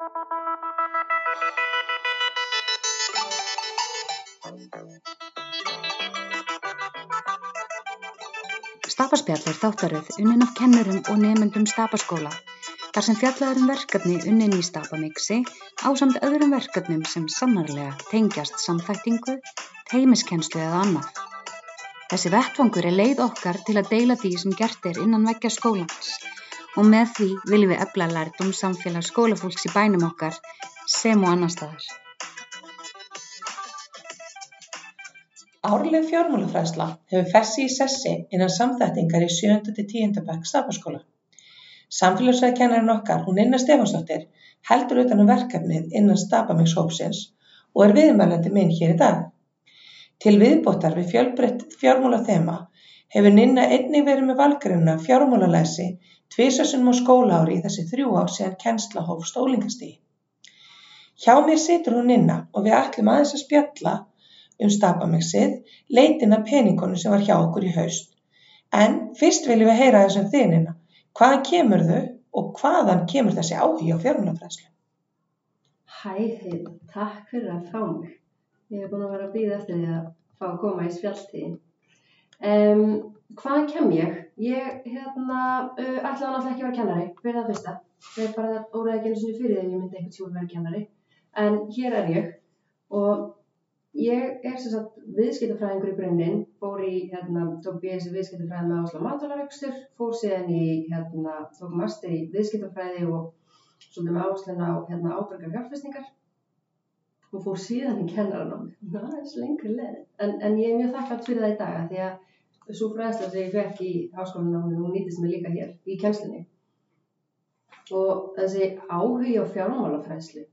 Stapaspjall er þáttaröð unnin af kennurum og nemendum Stapaskóla þar sem fjallað er um verkefni unnin í Stapamixi ásamt öðrum verkefnum sem sannarlega tengjast samþættingu, teymiskennslu eða annað. Þessi vettvangur er leið okkar til að deila því sem gert er innan veggja skólans og með því viljum við efla lærdum samfélag skólafólks í bænum okkar sem og annar staðar. Árleg fjármálafræðsla hefur fessi í sessi innan samþættingar í 7. til 10. bekk Stapaskóla. Samfélagsfræðikennarinn okkar, hún Inna Stefansdóttir, heldur utan um verkefnið innan Stapamix hópsins og er viðmælandi minn hér í dag. Til viðbótar við fjölbreytt fjármálathema hefur Ninna einnig verið með valgrunna fjármálalæsi tvisasunum á skólaári í þessi þrjú ár síðan kennsla hóf stólingastígi. Hjá mér situr hún Ninna og við ætlum aðeins að spjalla um Stapamixið, leitin að peningunum sem var hjá okkur í haust. En fyrst viljum við heyra þessum þinina. Hvaðan kemur þau og hvaðan kemur þessi áhuga á fjármálafræðslu? Hæ, heil, takk fyrir að fá mig. Ég hef búin að vera að býða eftir því að fá að koma í spjalltíðin. Um, hvaðan kem ég? Ég hérna, uh, ætlaði náttúrulega ekki að vera kennari, fyrir það fyrsta. Það er bara óræði ekki eins og fyrir að ég myndi einhvern tíma vera kennari. En hér er ég og Ég er sem sagt viðskiptafræðingur í grunninn, fór í, hérna, tók BS viðskiptafræði með ásla matalaregstur, fór síðan í, hérna, tók master í viðskiptafræði og svolítið með ásluna á, hérna, ábyrgar hjálpfestningar og fór síðan í kennaranómi. Það er eins lengri leið. En, en ég er mjög þakklátt fyrir það í dag að því að svo fræðsla sem ég fekk í háskólanámi, hún nýtist mig líka hér í kennslinni. Og þessi áhugi á fjármálafræðslu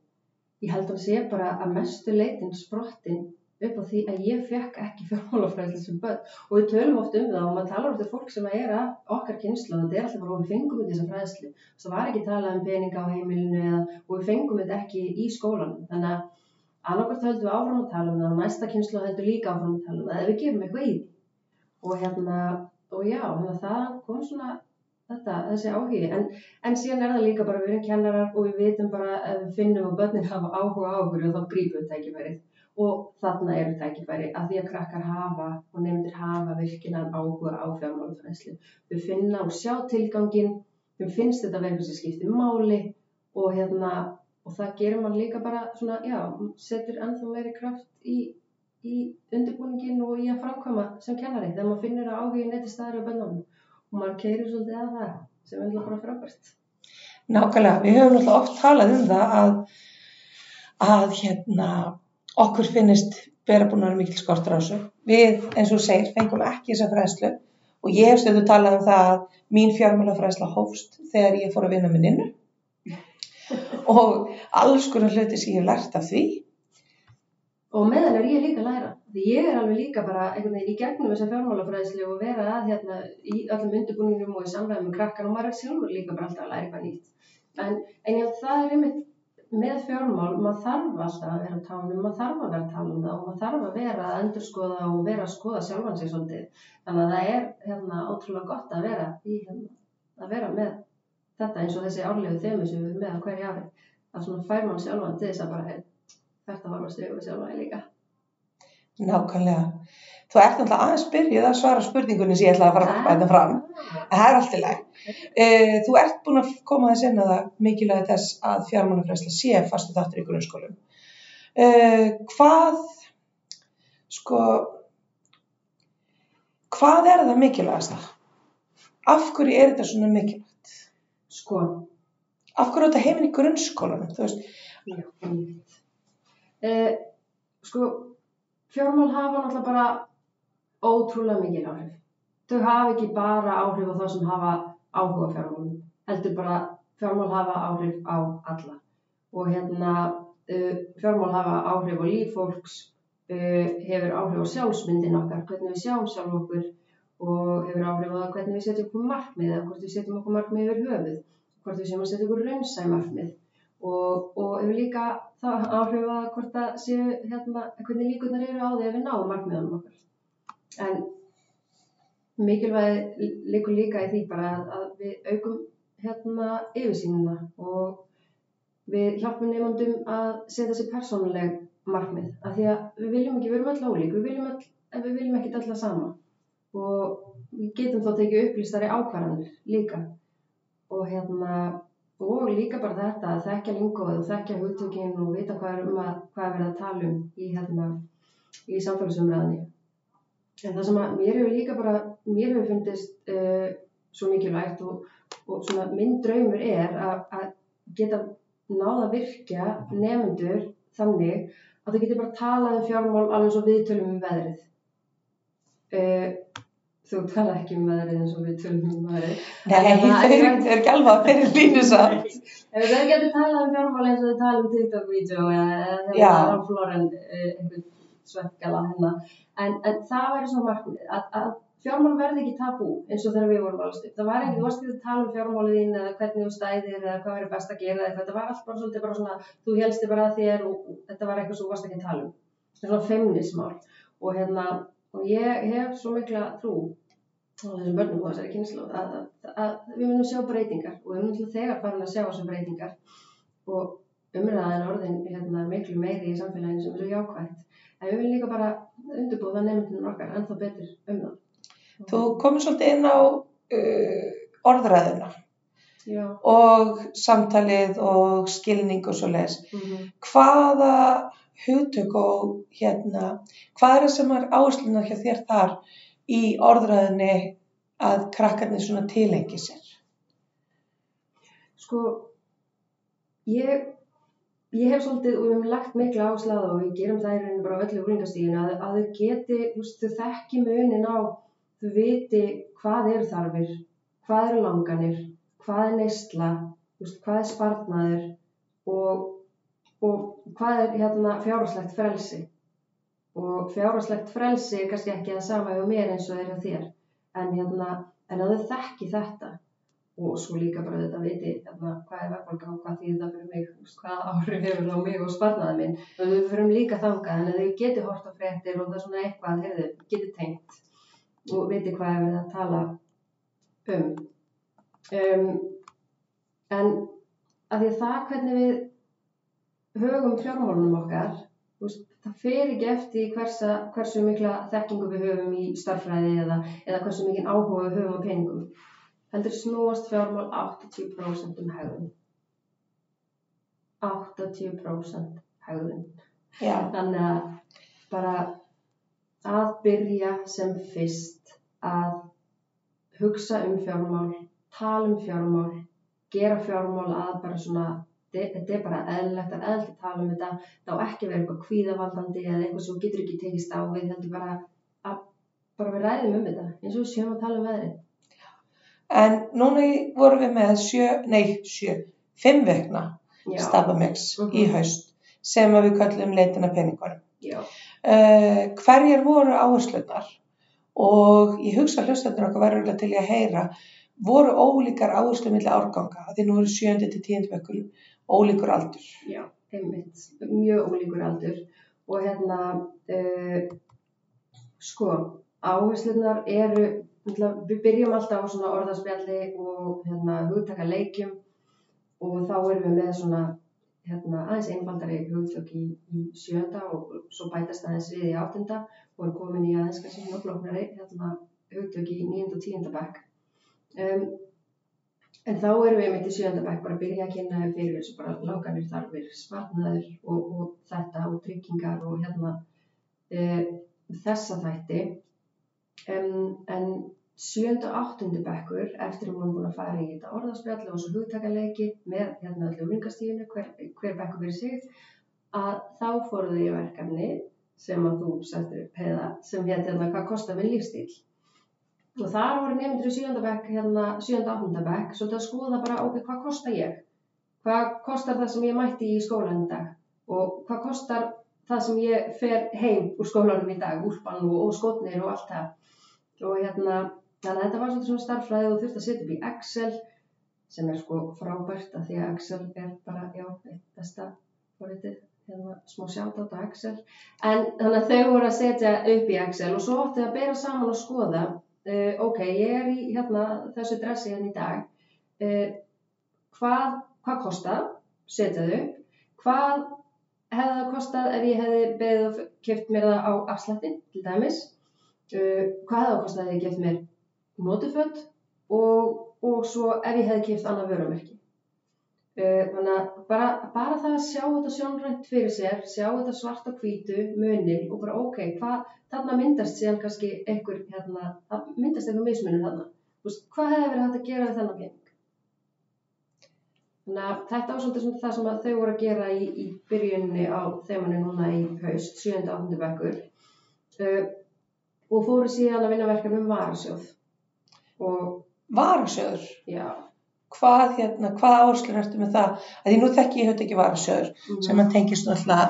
Ég held að sé bara að mestu leitin sprottin upp á því að ég fekk ekki fjármálafræðslu sem börn. Og við tölum oft um það og maður talar oft um fólk sem er að okkar kynslu og þetta er alltaf bara og við fengum þetta þessa fræðslu. Það var ekki talað um peninga á heimilinu eða, og við fengum þetta ekki í skólanum. Þannig að annarkvært höldum við áfram að tala um það og næsta kynslu heldur líka áfram að tala um það eða við gefum eitthvað í og hérna og já, hérna það kom svona þetta, þessi áhugi, en, en síðan er það líka bara við erum kennarar og við vitum bara ef við finnum að börnin hafa áhuga á okkur og þá grípum við tækifærið og þarna eru tækifæri að því að krakkar hafa og nefndir hafa virkinan áhuga á fjármálufræðslu. Við finna og sjá tilgangin, við finnst þetta verður sem skiptir máli og hérna og það gerir mann líka bara svona, já, setur ennþá meiri kraft í, í undirbúningin og í að framkvæma sem kennari þegar maður finnur að áhugin neitt staðar á bönnunum og maður keirir svolítið að það sem er bara frábært. Nákvæmlega, við höfum náttúrulega oft talað um það að, að hérna, okkur finnist vera búin að vera mikil skortur á þessu. Við, eins og segir, fengum ekki þessa fræðslu og ég hef stöðu talað um það að mín fjármálafræðsla hófst þegar ég fór að vinna með ninnu og alls konar hluti sem ég hef lært af því og meðan er ég líka að læra. Því ég er alveg líka bara einhvern veginn í gegnum þessa fjármálafræðslu og vera að hérna í öllum undirbúningum og í samræðum með krakkar og maður er sjálfur líka bara alltaf að læra eitthvað nýtt. En, en já, það er einmitt með fjármál, maður þarf alltaf að vera tánum, maður þarf að vera að tala um það og maður þarf að vera að endurskoða og vera að skoða sjálfan sig svolítið. Þannig að það er hérna ótrúlega gott að vera í hérna, að vera með þetta eins og þessi árlegu þemu sem við með á hverju ári. Að svona fær mann sjálfan til þess að bara þetta var maður styrku sjálf að líka. Nákvæmlega. Þú ert náttúrulega aðeins byrjuð að svara spurningunni sem ég ætlaði að fara að bæta fram. En það er allt í læg. Eh, þú ert búin að koma þess inn að það mikilvæg þess að fjármánafræðsla sé fastu þáttur í grunnskólum. Eh, hvað, sko, hvað er það mikilvægast það? Af hverju er þetta svona mikilvægt? Sko. Af hverju er þetta heiminn í grunnskólanum? Þú veist. Já, einmitt. Eh, sko, fjármál hafa náttúrulega bara ótrúlega mikið áhrif. Þau hafa ekki bara áhrif á það sem hafa áhuga fjármálum, heldur bara fjármál hafa áhrif á alla. Og hérna, uh, fjármál hafa áhrif á líf fólks, uh, hefur áhrif á sjálfsmyndin okkar, hvernig við sjáum sjálf okkur og hefur áhrif á það hvernig við setjum okkur markmið eða hvort við setjum okkur markmið yfir höfuð, hvort við setja okkur raunsæg markmið og, og hefur líka það áhrif að hvort það séu hérna, hvernig líkunar eru á því að við náum markmiðunum okkar. En mikilvægi líkur líka í því bara að við aukum hérna yfirsýnuna og við hjálpum nefndum að setja sér persónuleg markmið. Af því að við viljum ekki, við erum öll ólík, við viljum, öll, við viljum ekki alltaf sama. Og við getum þá tekið upplýstari ákvarðanir líka. Og hérna og líka bara þetta að þekkja lingóið og þekkja hugtökinn og vita hvað er um að hvað er verið að tala um í hérna í samfélagsumræðinni en það sem að mér hefur líka bara mér hefur fundist uh, svo mikilvægt og, og svona minn draumur er að, að geta náða virkja nefndur þannig að þau getur bara talað um fjármál alveg svo viðtölum um veðrið. Uh, þú tala ekki um veðrið eins og viðtölum um veðrið. Nei, þau eru ekki alveg að fyrir línu samt. Þau getur talað um fjármál eins og þau tala um TikTok-vídeó eða Já. þegar Ralf Lauren uh, einhvern svekkala hérna. En, en það væri svo markmið að, að fjármál verði ekki tabú eins og þegar við vorum alveg stuð það var ekki, þú varst ekki að tala um fjármálið þín eða hvernig þú stæðir eða hvað verður best að gera eða þetta var allt bara svolítið bara svona þú helsti bara þér og, og þetta var eitthvað sem þú varst ekki að tala um. Þetta er svona feimnismál. Og hérna og ég hef svo mikla trú á þessum börnum og þessari kynslu að, að, að við munum sjá breytingar og við munum þegar farin að sjá þessum breytingar. Og umræðan orðin hérna, miklu meiri í samfélaginu sem er svo jákvægt en við viljum líka bara undirbúða nefndunum okkar ennþá betur um það. Þú komið svolítið inn á uh, orðræðina Já, og samtalið og skilning og svo leis. mm Hvaða hugtök og hérna, hvað er það sem er áhersluna hjá þér þar í orðræðinni að krakkarnir svona tilengi sér? sko ég ég hef svolítið og við hefum lagt mikla áherslu á það og við gerum það í rauninu bara á öllu úlingastíðinu að, að þau geti, þú veist, þau þekki munin á, þau viti hvað eru þarfir, hvað eru langanir, hvað er neysla, hvað er spartnaður og, og hvað er hérna fjárhagslegt frelsi og fjárhagslegt frelsi er kannski ekki það sama hjá mér eins og er hjá þér en hérna, en að þau þekki þetta og svo líka bara þetta viti hérna, hvað er verðbólga og hvað þýðir það fyrir mig, veist, hvað áhrif hefur það á mig og sparnaði minn. Og við fyrum líka þangað en þau geti hort á fréttir og það er svona eitthvað, heyrðu, geti tengt og viti hvað er við að tala um. um en að því að það hvernig við högum fjármálunum okkar, veist, það fer ekki eftir hversa, hversu mikla þekkingu við höfum í starffræði eða, eða hversu mikinn áhuga við höfum á peningum heldur snúast fjármál 80% um hegðun. 80% hegðun. Já, Þannig að bara að byrja sem fyrst að hugsa um fjármál, tala um fjármál, gera fjármál að bara svona, þetta er bara eðlilegt að eðlilegt að tala um þetta, þá ekki vera eitthvað kvíðavaldandi eða eitthvað sem getur ekki tekist á við, heldur bara að bara við ræðum um þetta, eins og við séum að tala um veðrið. en núna vorum við með sjö, nei sjö, fimm vekna stabamix Mhm. í haust sem við kallum leitina peningunum. Uh, hverjar voru áherslunar og ég hugsa að hlustendur okkar verður til að heyra voru ólíkar áherslu milli árganga því nú eru sjöndi til tíundi bekkur ólíkur aldur. Já, einmitt, mjög ólíkur aldur og hérna, uh, sko, áherslunar eru, við byrjum alltaf á svona orðaspjalli og hérna, hugtaka leikjum og þá erum við með svona hérna, aðeins einfaldari hugtök í, í sjönda og svo bætast aðeins við í áttunda og erum komin í aðeins kannski svona flóknari hérna, hugtök í nýjunda og tíunda bekk. Um, En þá erum við mitt í sjönda bekk bara að byrja að kynna fyrir þessu bara langanir þarfir, spartnaður og, og þetta og tryggingar og hérna e, þessa þætti. Um, en sjönda og áttundi bekkur eftir að við erum búin að fara í þetta orðaspjalli og svo hugtakaleiki með hérna öllu ringastíðinu, hver, hver bekkur fyrir sig, að þá fóruðu í verkefni sem að þú settur upp heiða sem hérna hvað kostar minn lífstíl. Og þar voru nefndur í sjönda bekk, hérna sjönda áttunda bekk, svolítið að skoða bara, ok, hvað kostar ég? Hvað kostar það sem ég mætti í skólan í dag? Og hvað kostar það sem ég fer heim úr skólanum í dag, úlpan og, og skotnir og allt það? Og hérna, þannig að þetta var svolítið svona starffræði og þú þurft að setja upp í Excel, sem er sko frábært að því að Excel er bara, já, eitt besta forritið, hérna smá sjátt á Excel. En þannig að þau voru að setja upp í Excel og svo átti að bera saman og skoða Uh, ok, ég er í hérna, þessu dressi hérna í dag. Uh, hvað, hvað kostar setja þau upp. Hvað hefði það kostað ef ég hefði beðið og keft mér það á afslætti, til dæmis? Uh, hvað hefði það kostað ef ég keft mér notuföld og, og svo ef ég hefði keft annað vörumerki? Uh, þannig að bara, bara það að sjá þetta sjónrænt fyrir sér, sjá þetta svart og hvítu, munin og bara ok, hvað, þarna myndast síðan kannski einhver, hérna, myndast einhver mismunum þarna. Þú veist, hvað hefði verið hægt að gera við þennan pening? Þannig að þetta var svolítið það sem þau voru að gera í, í byrjunni á þeimanu núna í haust, 7. og 8. bekkur uh, og fóru síðan að vinna verkefnum varasjóð og Varasjóður, já, hvað, hérna, hvað áherslur ertu með það? Að því nú þekki ég höfð ekki varasjóður mhm, sem að tengist náttúrulega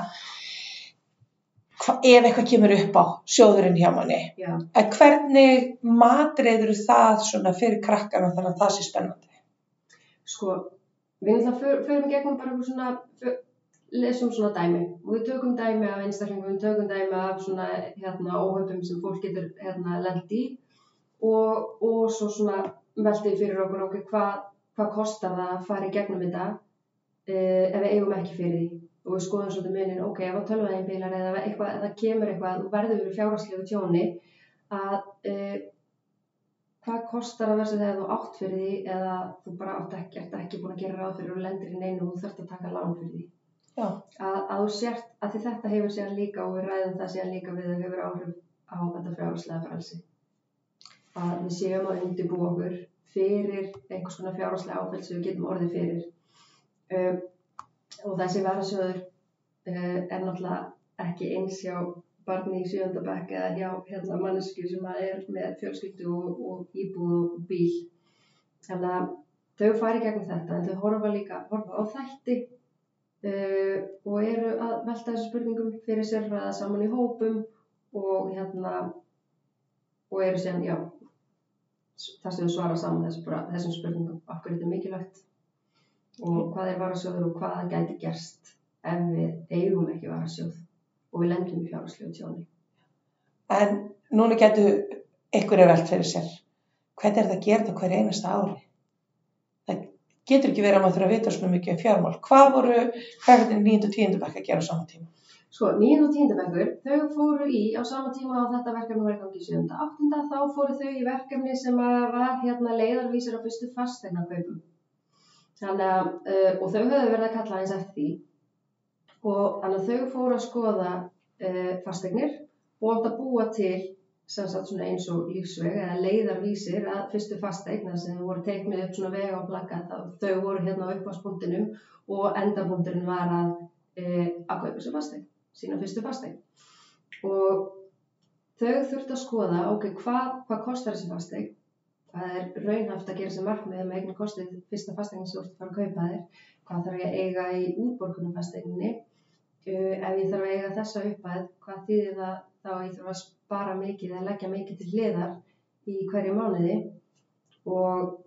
ef eitthvað kemur upp á sjóðurinn hjá manni. já. En hvernig matreiður það svona fyrir krakkana þannig að það sé spennandi? Sko, við náttúrulega för, förum gegnum bara eitthvað svona, lesum svona dæmi og við tökum dæmi af einstaklingum, við tökum dæmi af svona hérna óhöfum sem fólk getur hérna lent í og, og svo svona veltið fyrir okkur okkur hvað hva kostar það að fara í gegnum þetta uh, ef við eigum ekki fyrir því og við skoðum svolítið munin, ok, ef að tölvaðin bílar eða eitthvað, það kemur eitthvað, þú verður fyrir fjárhagslegu tjóni að uh, hvað kostar að verða þegar þú átt fyrir því eða þú bara átt ekki, ert ekki búin að gera ráð fyrir og lendir í neinu og þú þarft að taka lán fyrir því. Að, að þú sért, að því þetta hefur síðan líka og við ræðum það síðan líka við að hefur áhrif á þetta fjárhagslega frelsi. Að við séum að undirbúa okkur fyrir einhvers konar fjárhagslega áfæll sem við getum orðið fyrir. Um, og þessi varasjóður uh, er náttúrulega ekki eins hjá barni í sjöndabæk eða hjá hérna, mannesku sem að er með fjölskyldu og, og íbúð og bíl. Þannig að þau fari gegnum þetta en þau horfa líka horfa á þætti uh, og eru að velta þessu spurningum fyrir sér ræða saman í hópum og hérna og eru síðan, já þar sem þau svara saman þessu, bara, þessum spurningum af hverju þetta er mikilvægt og hvað er varasjóður og hvað það gæti gerst ef við eigum ekki varasjóð og við lendum í fjárhagslegu tjóni. en núna getur einhverju velt fyrir sér. Hvernig er það að gera þetta hverju einasta ári? Getur ekki verið að maður þurfa að vita svona mikið um fjármál. Hvað voru krakkarnir 9. og 10. bekk að gera á sama tíma? Sko, 9. og 10. bekkur, þau fóru í á sama tíma og þetta verkefni var gangi 7. og 8. þá fóru þau í verkefni sem var hérna leiðarvísir á fyrstu fastegnarkaupum. Þannig að, uh, og þau höfðu verið að kalla eins eftir því og þannig að þau fóru að skoða uh, fastegnir og átt að búa til sem sagt svona eins og lífsveg eða leiðarvísir að fyrstu fastegna sem voru teiknuð upp svona vega og plakka þau voru hérna á uppáspunktinum og endapunkturinn var að, uh, að kaupa sér fastegn sína fyrstu fasteign. Og þau þurftu að skoða, ok, hvað hva kostar þessi fasteign? Hvað er raunhaft að gera sem markmið með eignu kostið fyrsta fasteign sem þú ert að fara að kaupa þér? Hvað þarf ég að eiga í útborgunum fasteigninni? Uh, ef ég þarf að eiga þessa uppæð, hvað þýðir það þá ég þarf að spara mikið eða leggja mikið til hliðar í hverju mánuði? Og,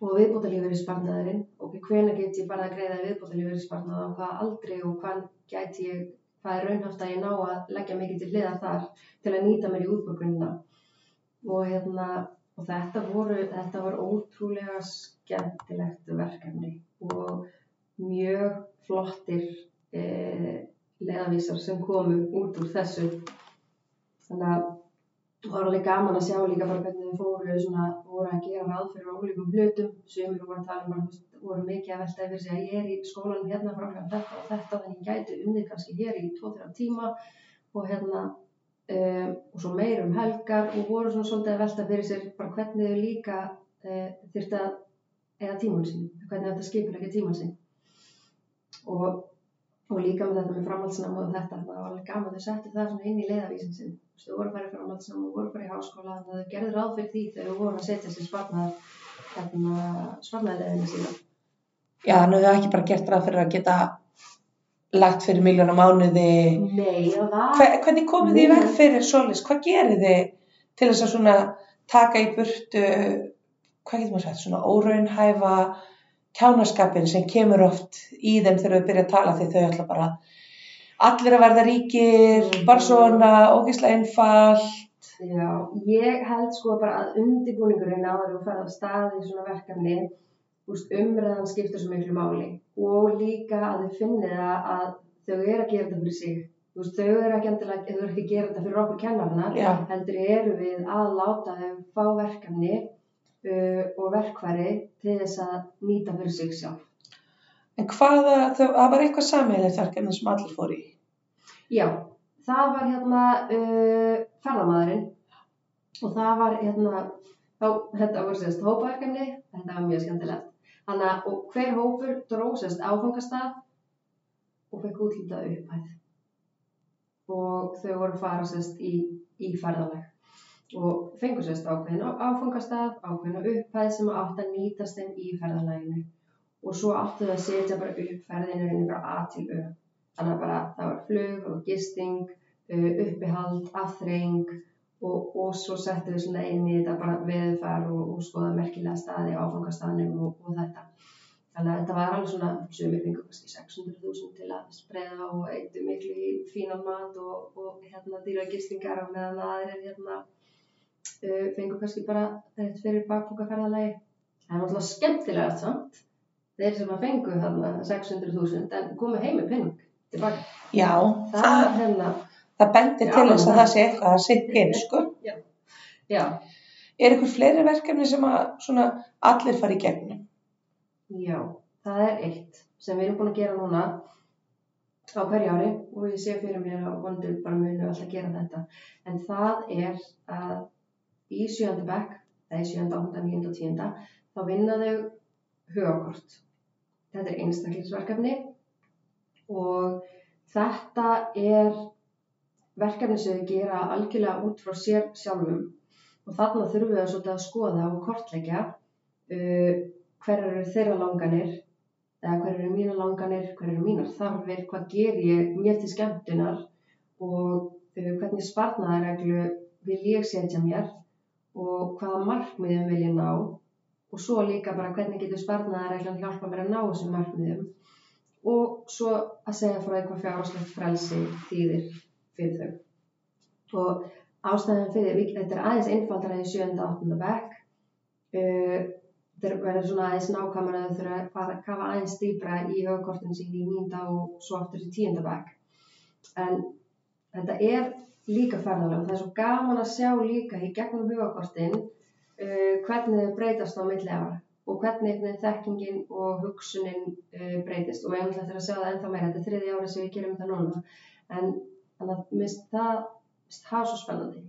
og viðbótalífur í sparnaðurinn, ok, hvena get ég bara að greiða viðbótalífur í sparnað og hvað aldrei og hvað gæti ég hvað er raunhaft að ég ná að leggja mikið til hliðar þar til að nýta mér í útbökunina og, hérna, og þetta, voru, þetta var ótrúlega skemmtilegt verkefni og mjög flottir eh, leðavísar sem komu út úr þessu þannig að það var alveg gaman að sjá líka bara hvernig þau fóru svona, voru að gera ráð fyrir ólíkum hlutum. Sem voru að tala um bara, voru mikið að velta yfir sig að ég er í skólanum hérna frá hérna þetta og þetta þannig gæti unnið kannski hér í 2-3 tíma. Og hérna um, og svo meir um helgar og voru svona svolítið að velta fyrir sér bara hvernig þau líka uh, þurfti að eða tíman sín, hvernig þetta skipur ekki tíman sín. Og, og líka með þetta með framhaldsnám og þetta, það var alveg gaman þau settu það svona inn í leiðavísin sin þau voru bara í framhaldsnám og voru bara í háskóla þannig að þau gerðu ráð fyrir því þegar þau voru að setja sér sparnar hérna, sparnarleðina sína Já, nú hefur ekki bara gert ráð fyrir að geta lagt fyrir miljónum mánuði. Nei, það var Hver, hvernig komið þið í veg fyrir solis? Hvað gerir þið til þess að svona taka í burtu, hvað getur maður sagt, svona óraunhæfa kjánaskapin sem kemur oft í þeim þegar þau byrja að tala því þau ætla bara allir að verða ríkir, bara svona ógíslega einfalt. Já, ég held sko bara að undirbúningurinn áður og fara af stað í svona verkefni umræðan skiptir svo miklu máli og líka að þau finnir að þau eru að gera þetta fyrir sig. Úst, þau eru ekki endilega, þau eru ekki að gera þetta fyrir okkur kennarna, Já. heldur eru við að láta þau fá verkefni uh, og verkfæri til þess að nýta fyrir sig sjálf. En hvaða, það var eitthvað sammeilegt verkefni sem allir fór í. Já, það var hérna uh, ferðamaðurinn og það var hérna, þá, þetta voru sérst hópaverkefni, þetta var mjög skemmtilegt. Þannig að og hver hópur dró sérst áfangastað og fekk útlítað upphæð. Og þau voru að fara sérst í, í ferðalag og fengur sérst ákveðin á- áfangastað, ákveðin upphæð sem átt að nýtast þeim í ferðalaginu. Og svo áttu þau að setja bara upp ferðinu inn frá A til Ö. Þannig að bara það var flug og gisting, uh, uppihald, afþreying og, og svo settum við svona inn í þetta bara veðurfar og, og skoða merkilega staði á áfangastaðnum og, og þetta. Þannig að þetta var alveg svona sumir fengu kannski 600.000 til að spreða og eittu miklu í fínan mat og, hérna dýra gistingar og meðan aðrir hérna fengu kannski bara þetta fyrir bakbúkaferðalagi. Það er náttúrulega skemmtilega samt. Þeir sem að fengu þarna 600.000 en komu heim með penning tilbaka. Já, Það það, hérna, það bendir Já, til þess að það- sé eitthvað að sigga inn, sko. já, Er ykkur fleiri verkefni sem að svona allir fara í gegnum? já, það er eitt sem við erum búin að gera núna á hverju ári og ég sé fyrir mér að vondur bara munu alltaf gera þetta. En það er að í sjönda bekk, eða í sjönda, áttunda, nýjunda og tíunda, þá vinna þau hugakort. Þetta er einstaklingsverkefni og þetta er verkefni sem þau gera algjörlega út frá sér sjálfum og þarna þurfum við svolítið að skoða og kortleggja uh, hver eru þeirra langanir eða hver eru mínar langanir, hver eru mínar þarfir, hvað ger ég mér til skemmtunar og uh, hvernig sparnaðareglu vil ég setja mér og hvaða markmiðum vil ég ná og svo líka bara hvernig getur sparnaðareglan hjálpa mér að ná þessum markmiðum og svo að segja frá eitthvað fjárháslegt frelsi þýðir fyrir þau. Og ástæðan fyrir, við- þetta er aðeins einfaldara í 7. og 8. bekk. Uh, þetta verður svona aðeins nákvæmara að þau þurfa að fara að kafa aðeins dýbra í höfukortinu sín í 9. og svo aftur í 10. bekk. En þetta er líka ferðalega og það er svo gaman að sjá líka í gegnum hugakortin uh, hvernig þau breytast á milli ára og hvernig þekkingin og hugsunin uh, breytist. Og ég ætla að sjá það ennþá meira, þetta er þriði ári sem við gerum þetta núna. En þannig að það það svo spennandi.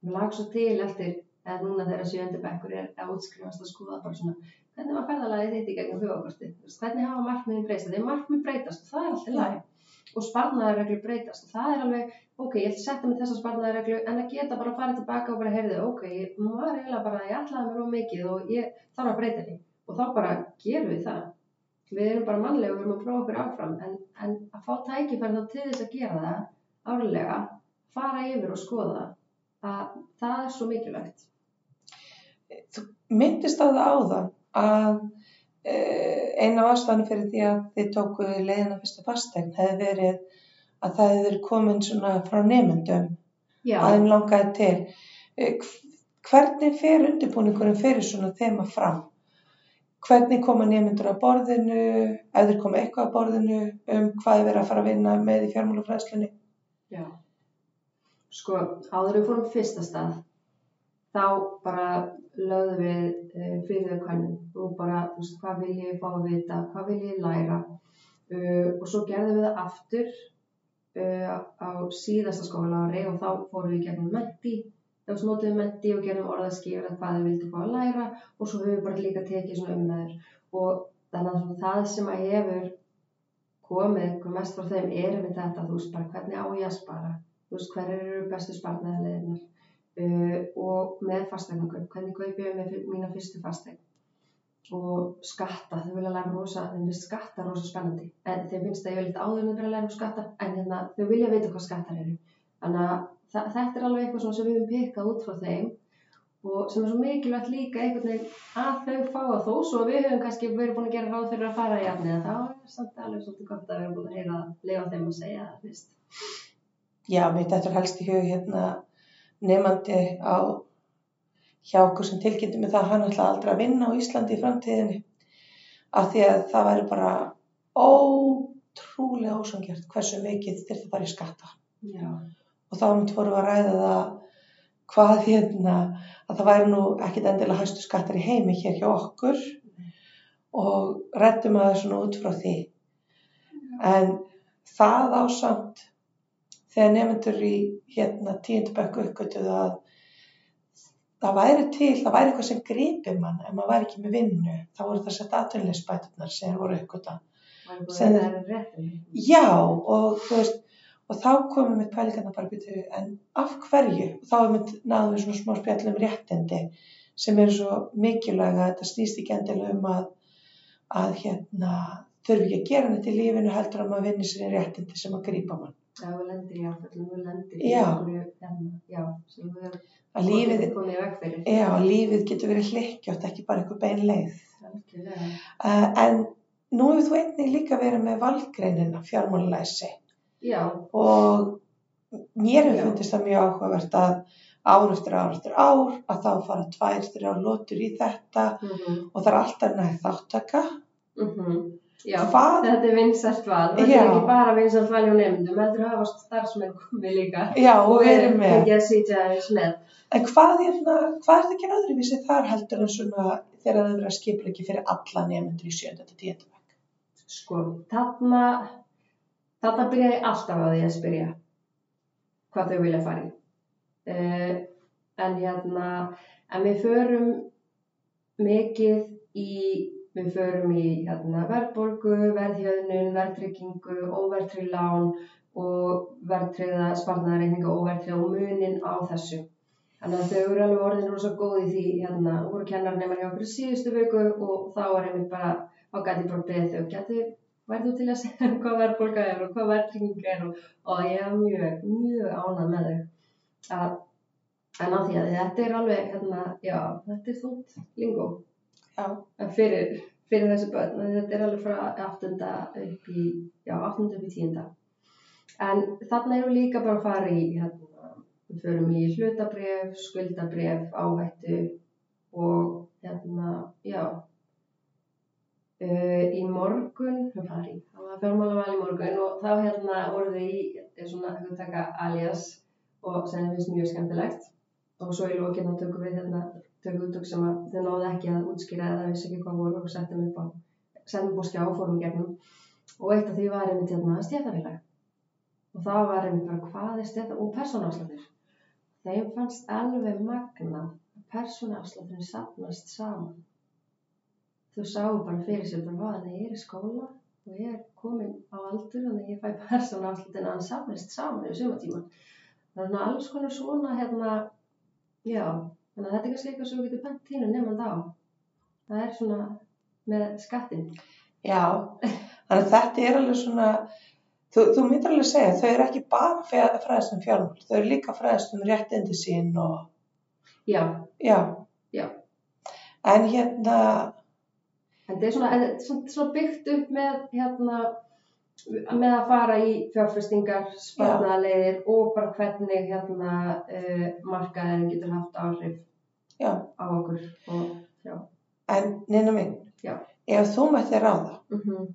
Mér lag svo til eftir að núna þegar sjöndi bekkur er að útskrifast að skoða bara svona hvernig var ferðalagið þitt í gegnum hugakorti hvernig hafa markmiðin breyst, þegar markmið breytast það er alltaf læg og sparnaðarreglu breytast. Og það er alveg ok, ég ætla að setja mig þessa sparnaðarreglu en að geta bara að fara tilbaka og bara heyrðu, ok, ég var eiginlega bara, ég ætlaði mér of mikið og ég þarf að breyta því. Og þá bara gerum við það. Við erum bara mannlega og við erum að prófa okkur áfram en, en að fá tækifæri þá til þess að gera það árlega, fara yfir og skoða að það er svo mikilvægt. Þú myndist á það áðan að eh, eina af ástæðanum fyrir því að þið tóku leiðina fyrsta fastegn hefði verið að það verið komin svona frá nefndum að þeim langaði til. Eh, hv- Hvernig fer undirbúningurinn fyrir svona þema fram? Hvernig koma nefndur að borðinu, þeir koma eitthvað að borðinu um hvað er verið að fara að vinna með í fjármálafræðslunni? Já. Sko, áður við fórum fyrsta stað, þá bara lögðum við uh, fyrir þau kannum og bara, þú veist, hvað vil ég fá að vita, hvað vil ég læra? Uh, og svo gerðum við það aftur uh, á síðasta skóla ári og þá fórum við gegnum menti, þá notum við menti og gerum orðaskýr að hvað þau vildu fá að læra og svo höfum við bara líka tekið svona umræður. Og þannig að það sem að hefur komið hvað mest frá þeim er með þetta, þú veist, bara hvernig á ég að spara? Þú veist, hver eru bestu sparnaðarleðinar uh, og með fastegnarkaup, hvernig kaup ég með mína fyrstu fastegn og skatta, þau vilja læra rosa þeim finnst skatta rosa spennandi. En þeim finnst það yfirleitt áður en þau vilja læra um skatta en hérna, þau vilja vita hvað skattar eru. Þannig að þetta er alveg eitthvað sem við höfum pikkað út frá þeim og sem er svo mikilvægt líka einhvern veginn að þau fá að þó svo við höfum kannski verið búin að gera ráð fyrir að fara í jafni þá er samt alveg svolítið gott að vera búin að heyra lefa þeim að segja það Já, mér þetta er helst í hug hérna nefandi á hjá okkur sem tilkynnti mig það að hann ætla aldrei að vinna á Íslandi í framtíðinni. Af því að það væri bara ótrúlega ósangjart hversu mikið þyrfti að fara í skatta. Já. og þá fórum við að ræða það hvað hérna að það væri nú ekkit endilega hæstu skattar í heimi hér hjá okkur. Og rættum að það svona út frá því. En það ásamt þegar nefnendur í hérna tíundabökku uppgötuðu að það væri til, það væri eitthvað sem gripi mann ef maður væri ekki með vinnu þá voru það sett aðtunleysbætunar sem voru uppgöta. Já, og þú veist, og þá komum við pælingarna bara byrju, en af hverju? Þá erum við náðum við svona smá spjall um réttindi sem eru svo mikilvæga þetta snýst ekki endilega um að, að hérna, þurfi ekki að gera neitt í lífinu heldur að maður vinni sér réttindi sem að grípa mann. Já, við lendir í áföllum, við lendir Já. einhverju, hérna, já, sem við lífið, komið í veg fyrir. já, lífið getur verið hlikkjótt, ekki bara einhver bein leið. Algjörlega. Uh, en nú hefur þú einnig líka verið með valgreinina fjármálalæsi. Já, og mér hefur fundist það mjög áhugavert að ár eftir ár eftir ár að þá fara tvær, þrjár lotur í þetta mhm, og það er alltaf nægt þáttaka. mhm, já. Hvað? Þetta er vinsælt val. Þetta Já. er ekki bara vinsælt val hjá nefndum, heldur hafa starfsmenn komið líka. Já, og verið með. Ekki að sitja aðeins með. En hvað er, hvað er það ekki öðruvísi þar heldur en svona þegar það verið að skipla ekki fyrir alla nefndur í sjönda til bekk? Sko, þarna, þarna byrja ég alltaf á því að spyrja hvað þau vilja fara í. Uh, en hérna, en við förum mikið í, við förum í hérna, verðbólgu, verðhjöðnun, verðtryggingu, óverðtryggð lán og verðtryggða sparnaðarreikninga og óverðtryggða og munin á þessu. Þannig að þau eru alveg orðin rosa góð í því, hérna, voru kennarnir hjá okkur síðustu viku og þá var einmitt bara þá gæti bara beðið þau, gæti, þú til að segja hvað verðbólga er og hvað verðtrygging er og, og ég er mjög, mjög ánað með þau. Að, en á því að þetta er alveg, hérna, já, þetta er þúnt lingó Já, fyrir, fyrir þessi börn. En Þetta er alveg frá áttunda upp í, já, áttunda upp í tíunda. En þarna við líka bara að fara í, hérna, við förum í hlutabref, skuldabref, áhættu og, hérna, já, Uh, í morgun, hvað var í? Það var fjármálaval í morgun og þá hérna voru þau í eh, svona að taka alias og sem finnst mjög skemmtilegt og svo í lókinn tökum við hérna tökum útök sem að þau náðu ekki að útskýra eða vissi ekki hvað voru og settum upp á upp á skjá og fórum í gegnum. Og eitt af því var einmitt hérna stjætafélag og það var einmitt bara hvað er stjætafélag og persónuafsláttur. Þeim fannst alveg magna að persónuafslátturinn safnast saman. Þau sáu bara fyrir sér bara hvað ég er í skóla og ég er komin á aldur að ég fæ persónu afslutin að hann safnist saman yfir sumatíma þannig að alls konar svona hérna já, þannig að þetta er kannski eitthvað sem við getum bent tínu nefnand á það er svona með skattin já, þannig að þetta er alveg svona, þú, þú myndir alveg segja, þau eru ekki bara fræðast um fjármál, þau eru líka fræðast um réttindi sín og, já, já, já. En hérna, er en þetta er svona, svona byggt upp með hérna með að fara í fjárfestingar, sparnaðarleiðir og bara hvernig hérna uh, markaðin getur haft áhrif já, á okkur og en neina mín, Já. ef þú með þér ráða, Mm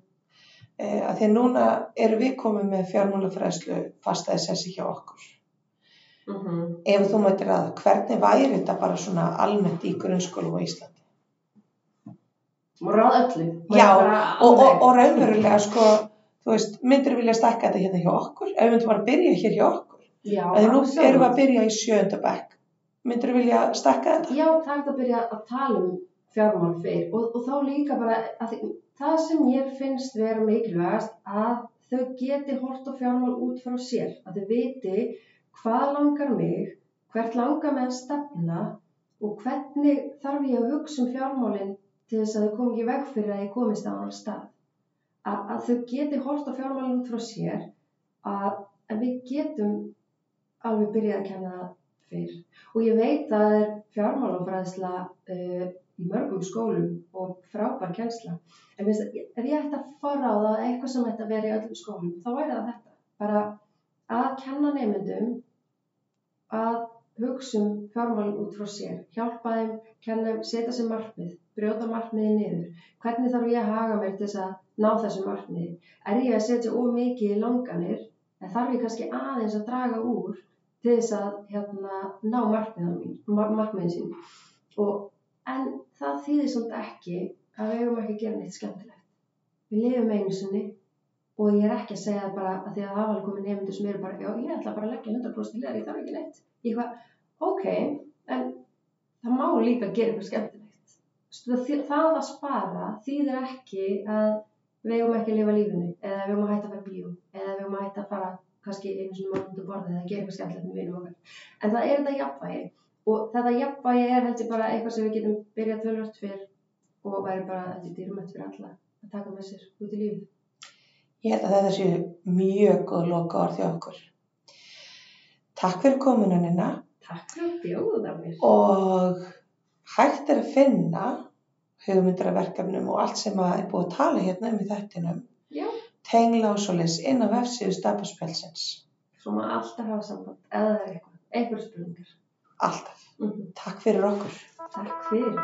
e, að því núna erum við komið með fjármálafræðslu fastaði sessi hjá okkur. -hmm. Ef þú mættir ráða, hvernig væri þetta bara svona almennt í grunnskólum á Íslandi? Og ráð öllu. Já, Og, og, og raunverulega, sko, þú veist, myndir vilja stakka þetta hérna hjá okkur? Ef við myndum bara að byrja hér hjá okkur? Já, Að nú erum við að byrja í sjönda bekk. Myndir vilja stakka þetta? Já, það er hægt að byrja að tala um fjármál fyrr og, og þá líka bara að það sem ég finnst vera mikilvægast að þau geti hort á fjármál út frá sér, að þau viti hvað langar mig, hvert langar mig að stefna og hvernig þarf ég að hugsa um fjármálin til þess að þau komi ekki veg fyrir að ég komist á annan stað. Að, að þau geti hort á fjármálin út frá sér að, að við getum alveg byrjað að kenna það fyrr. Og ég veit að það er fjármálafræðsla uh, í mörgum skólum og frábær kennsla. En ef ég ætti að fara á það eitthvað sem ætti að vera í öllum skólum, þá væri það þetta. Bara að kenna nefndum að hugsa um fjármálinn út frá sér, hjálpa þeim, kenna þeim, setja sér markmið, brjóta markmiði niður. Hvernig þarf ég að haga mér til þess að ná þessu markmiði? Er ég að setja of mikið í langanir, en þarf ég kannski aðeins að draga úr til þess að hérna, ná markmiðin sín. Og, en það þýðir svolítið ekki að við hefum ekki að gera neitt skemmtilegt. Við lifum einu sinni og ég er ekki að segja það bara að því að það var alveg komið nefndur sem eru bara, já ég ætla bara að leggja 100% í leðar, ég þarf ekki neitt. Ég hvað, ok, en það má líka gera eitthvað skemmtilegt. Það að spara þýðir ekki að við hefum ekki að lifa lífinu, eða við hefum að hætta að fara bíó, eða við hefum að hætta að fara kannski einu svona málundu borðið eða gera eitthvað skemmtilegt með vinum okkar. En það er þetta jafnvægi og þetta jafnvægi er heldur bara eitthvað sem við getum byrjað tölvört fyrr og væri bara þetta er dýrmætt fyrir alla að taka með sér út í lífið. Ég held að þetta séu mjög góð loka orð hjá okkur. Takk fyrir kominunina. Takk fyrir að bjóða mér. Og hægt er að finna hugmyndir af verkefnum og allt sem er búið að tala hérna um í þettinum. Já. Tengla og svoleiðis inn á vefsíðu stafaspelsins. Svo maður alltaf hafa samband, eða eitthvað, einhverjum spurningar. Alltaf. Mm -hmm. Takk fyrir okkur. Takk fyrir.